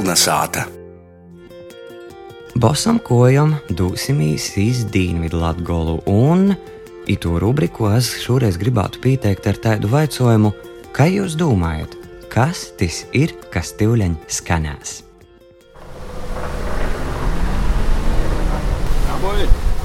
Kolna sāta. Bosam kojam dosimies iz Dienvidu Latgolu un itu rubriku es šoreiz gribētu pieteikt ar tādu vaicojumu, kā jūs domājat, kas tas ir, kas tivleņ skanās?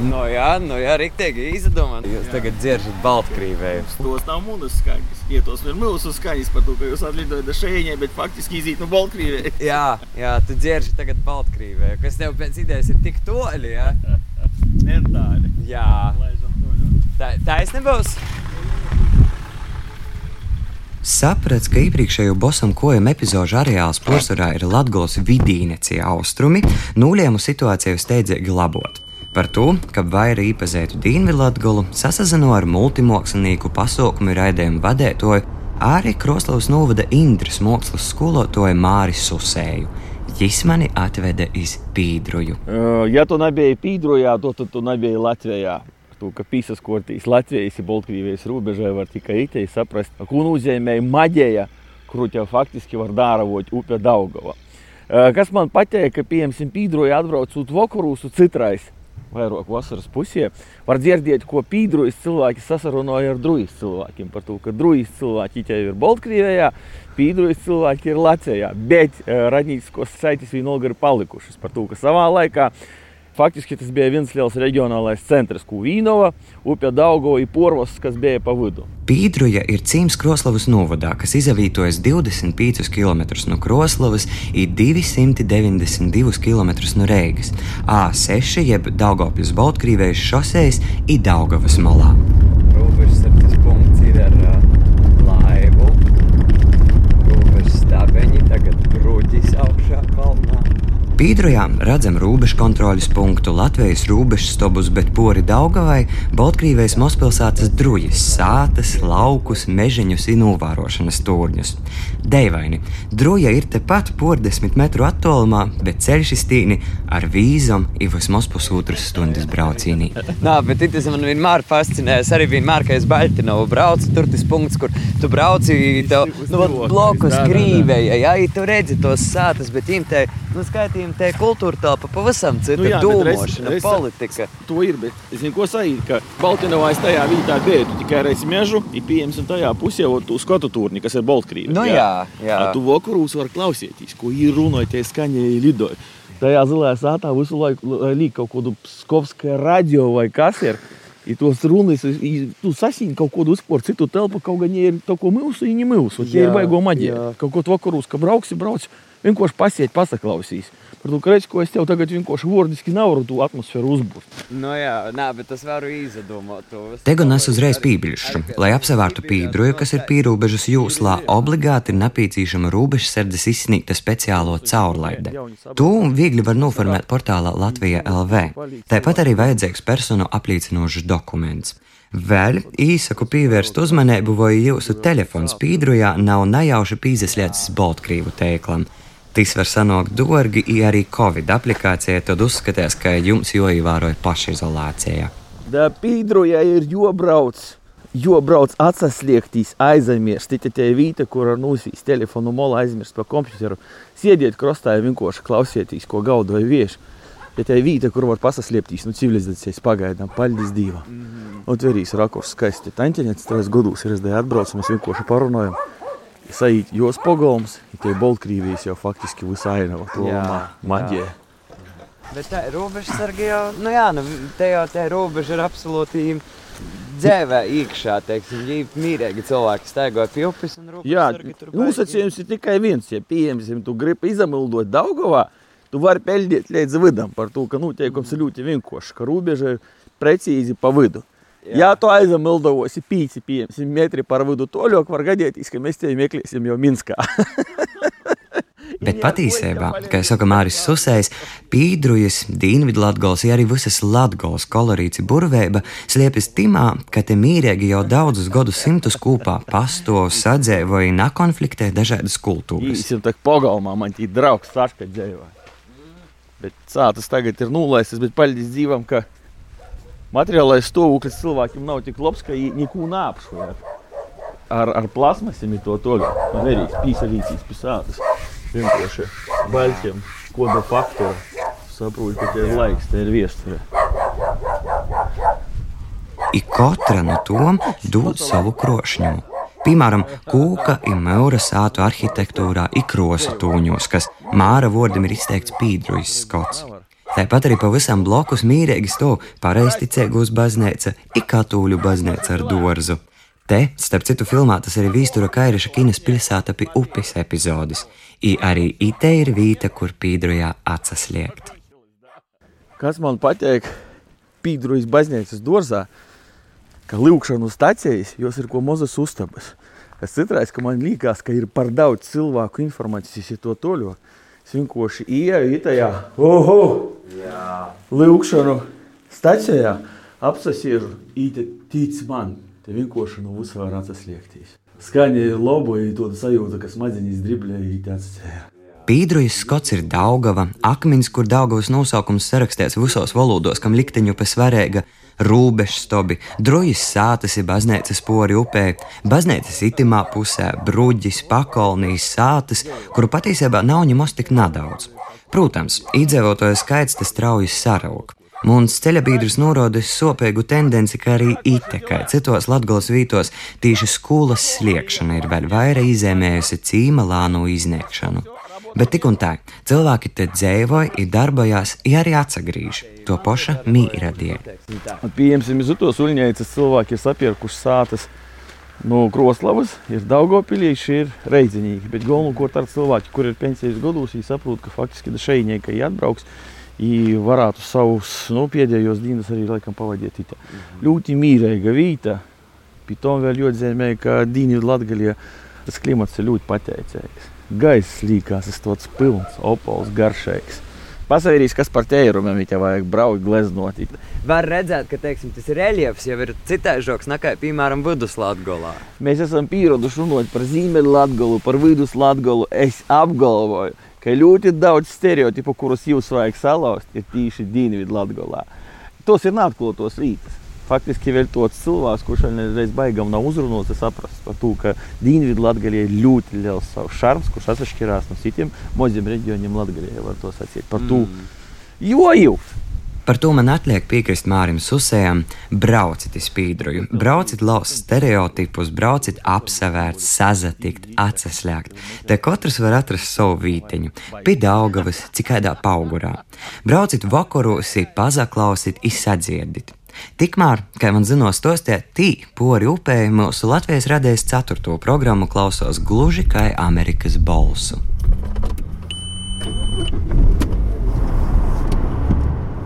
No jā, no jā, rīktīgi izdomāt. Jūs tagad dzirdat Baltkrieviju. Tos nav mūsu skaņas. Ja tos ir mūsu skaņas par to, ka jūs atlidojat šeit, bet faktiski izīt no Baltkrievijas. Jā, jā, tu dzirdi tagad Baltkrieviju, kas tev pēc idejas ir tik toļi. Jā, Nentāli. jā. Tā, tā es nebūs. Saprats, ka iepriekšējo bosam kojam epizodu areāls porcelāna ir Latvijas vidīnecija austrumi, nulēmu situāciju steidzīgi labot. Par to, ka vairāk īpazētu Dienvidu Latviju, sasazino ar multimākslinieku pasaukumu raidījumu vadītāju arī Kroslavas novada Indras mākslas skolotāju Māris Susēju. Jis mani atveda iz Pīdruju. Ja tu nebija Pīdrojā, to tad tu nebija Latvijā. To, ka pīsaskortīs Latvijas un Baltkrievijas robežai var tikai itēji saprast, ko nozīmē maģēja, kuru jau faktiski var dāravot upe Daugava. Kas man patīk, ka, piemēram, Pīdroja atbraucot vakarūs un citrais, vairāk vasaras pusē, var dzirdēt, ko pīdrojas cilvēki sasarunāja ar drujas cilvēkiem. Par to, ka drujas cilvēki jau ir Baltkrievijā, pīdrojas cilvēki ir Latvijā, bet uh, radītiskos saites vienalga ir palikušas. Par to, ka savā laikā faktiski tas bija viens liels reģionālais centrs, ko Vīnova, Upja Daugava un Porvas, kas bija pa vidu. Pīdruja ir cīms Kroslavas novadā, kas izavītojas 25 km no Kroslavas un 292 km no Reigas, A6 jeb Daugopļas Baltkrievijas šoseis un Daugavas malā. Robežsardzes punkts ir ar uh, laivu. Robežas stabeņi tagad bruģis augšā kalnā. Pīdrojā redzam robežu kontroļus punktu Latvijas robežas stobus, bet pori Daugavai, Baltkrievijas mazpilsētas drujas, sātas, laukus, mežiņus un novērošanas turņus. Deivaini, druja ir tepat por desmit metru attālumā, bet ceļš iztīni ar vīzam ir vismaz pusotras stundas braucienī. Nā, bet tas man vienmēr fascinējas. Arī vienmēr, kad es Baltinovu braucu, tur tas punkts, kur tu brauci, tev nu, blokus krīvēja, jā, ja tu redzi tos sātas, bet viņiem te, nu, skaitījumi te kultūra telpa pavisam cita, Nu jā, domāšana, reiz- reiz- politika. To ir, bet es zinu, ko sajūt, ka Baltinovā es tajā vietā. Tu tikai reiz mežu, ir pieejams un tajā pusē jau tu skatu turni, kas ir Baltkrievija. Nu jā, jā. A tu vakarūs var klausīties, ko ir runāja, tie skaņēji lidoja. Tajā zilajā sātā visu laiku līk kaut kādu skovsku radio vai kas ir. Runas, i- tu sasīni kaut kādu uzspēru, citu telpu, kaut gan ir to, ko mūsu, viņi mūsu. Tie ir Jā, baigo maģija. jā. Kaut ko vakarūs, ka brauksi, brauc, vienkārši pasiet, pasaklausīs. Par to, ka redz, ko es tev tagad vienkārši vordiski nevaru to atmosfēru uzbūvēt. Nu jā, nā, bet tas varu izdomāt to. Te gan es uzreiz pīpīšu, lai apsevērtu pīdruju, kas ir pīrūbežas jūslā, obligāti ir nepieciešama robežsardzes izsniegta speciālo caurlaide. To viegli var noformēt portālā Latvija LV. Tāpat arī vajadzīgs personu apliecinošs dokuments. Vēl īsaku pievērst uzmanību, vai jūsu telefons pīdrujā nav nejauši pīzeslēdzis Baltkrievu tēklam. Tas var sanākt dārgi, ja arī Covid aplikācijā tad uzskatās, ka jums jāievēroja pašizolācija. Da pīdroja ir jobrauc, jobrauc atsasliegtīs, aizmirst. Tā ir vieta, kur ar nosīs telefonu mola aizmirst par komputeru. Sēdiet krostā, vienkārši klausieties, ko gaudoja vieši. Tā ir vieta, kur var pasaslēpties no civilizācijas pagaidām. Paldies Dievam! Mm -hmm. Un tur arī rakurs skaisti. Tanķiņš, trīs gadus ir SDA atbrauc, mēs vienkārši parunājam. Saīt jos pagalms, tie Baltkrievijas jau faktiski visā ainava, Jā, maģija. Bet tā robežsargi jau, nu jā, nu, te jau tā robeža ir absolūti dzēvē iekšā, teiksim, ja mīrīgi cilvēki staigoja pie upes un Jā, robežsargi tur nosacījums ir tikai viens. Ja pieņemsim, tu gribi izamildot Daugavā, tu vari peldēt līdz vidam par to, ka noteikums ir ļoti vienkāršs, ka robeža ir precīzi pa vidu. Jā. Ja tu aizamildosi pīci, piemēram, metri par vidu toļok, var gadīties, ka mēs tevi meklēsim jau Minskā. Bet patiesībā, kā saka Māris Susējs, pīdrujas, Dienvidu Latgals, ja arī visas Latgals kolorīci burvēba slēpjas timā, ka te mīrēgi jau daudzus gadu simtus kopā pastāv sadzēvoja un konfliktē dažādas kultūras. Īsim tā pagalmā man tī draugs sašpēt dzēvā. Bet sātas tagad ir nulaistas, bet paldies dzīvam, ka materiālais stāvoklis cilvēkiem nav tik labs, ka viņi neko neapšojāt. ar, ar plasmasiem to toļu. Man arī pīselīcīs pisātas. Vienkārši baļķiem, koda faktoru. Saprotu, ka tie ir laiks, tie ir viesture. I katra no tām dod savu krošņumu. Piemēram, kūka ir mēra sātu arhitektūrā, ikrosa tūņos, kas māra vārdam ir izteikts pīdrujas skots. Tāpat arī pavisam blokus mīrīgi stāv pareizticīgos baznīca, ikatūļu baznīca ar dārzu. Te, starp citu, filmā tas arī Vīstura Kairiša kinas pilsēta pie upes epizodes, I arī ite ir vīta, kur pīdrujā acas liekt. Kas man patīk pīdrujas baznīcas dārzā? ka lūkšanu stācijas jos ir ko mazas uztabas. Es citreiz, ka man liekas, ka ir par daudz cilvēku informācijas ir to toļo. Es vienkārši ieju itajā, oho, lūkšanu stācijā, apsasiežu, ite tic man, te vienkārši no visā var atsasliekties. Skaņa ir labo, ja to sajūta, ka smadzenes driblēja, ite atsasēja. Pīdrujas skots ir Daugava, akmens, kur Daugavas nosaukums sarakstīts visos valodos, kam likteņu pēc svarīga rūbežstobi, drujas sātas ir baznīcas pori upē, baznīcas itimā pusē, bruģis, pakolnijas sātas, kuru patiesībā nav ņemos tik nedaudz. Protams, iedzīvotāju skaits tas strauji saraug. Mums ceļabīdrs norāda sopīgu tendenci, ka arī ite, kā citos latgals vītos, tīši skolas sliekšana ir vēl vairāk izēmējusi cīma lānu izniegšanu. Bet tik un tā, cilvēki te dzīvoja, darbojās, ja arī atsagrīž to paša mīra dēļ. Pieņemsim, uz to suļņēcas cilvēki ir sapirkuši sātas. No Kroslavas ir Daugopilīši, ir reizinīgi, bet galvenokārt ar cilvēki, kur ir pensijas gados, viņi saprot, ka faktiski šeinieki atbrauks, I varētu savus nu, pēdējos dienas arī laikam pavadīt. Mm -hmm. Ļoti mīlīga vieta. Pēc tam vēl ļoti zīmēja, ka Dienvidu Latvijā tas klimats ir ļoti pateicīgs. Gaiss līkās, tas tāds pilns, opols, garšīgs. Pasavērīs, kas par tērumiem viņa vajag braukt, gleznot. Var redzēt, ka teiksim, tas reljefs jau ir citaižoks nekā, piemēram, Viduslatgolā. Mēs esam pieraduši runāt par Ziemeļlatgolu, par Viduslatgolu. Es apgalvoju, ka ļoti daudz stereotipu, kurus jūs vajag salauzt, ir tieši Dienvidlatgolā. Tos ir neatklātos vietas faktiski vēl tāds cilvēks, kurš reiz baigam nav uzrunāts, saprast par to, ka Dienvidu Latvijā ir ļoti liels savs šarms, kurš atšķirās no citiem maziem reģioniem Latvijā. Var to sacīt par to. Mm. Jo jau! Par to man atliek piekrist Mārim Susējam. Brauciet uz spīdruju, brauciet laust stereotipus, brauciet apsevērt, sazatikt, atsaslēgt. Te katrs var atrast savu vītiņu, pie Daugavas, cik kādā paugurā. Brauciet vakaros, pazaklausit, izsadzirdit. Tikmēr, kā man zinos, tos tie tī pori upē mūsu Latvijas radījis ceturto programmu klausos gluži kā Amerikas balsu.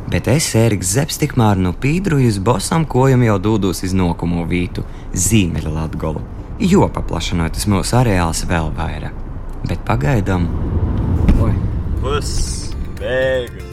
Bet es, Eriks Zepsi, tikmēr no pīdrujas bosam kojam jau dūdos iz nokumu vītu Zīmeļa Latgolu, jo paplašinoties mūsu areāls vēl vairāk. Bet pagaidām... Oi! Puss! Beigas!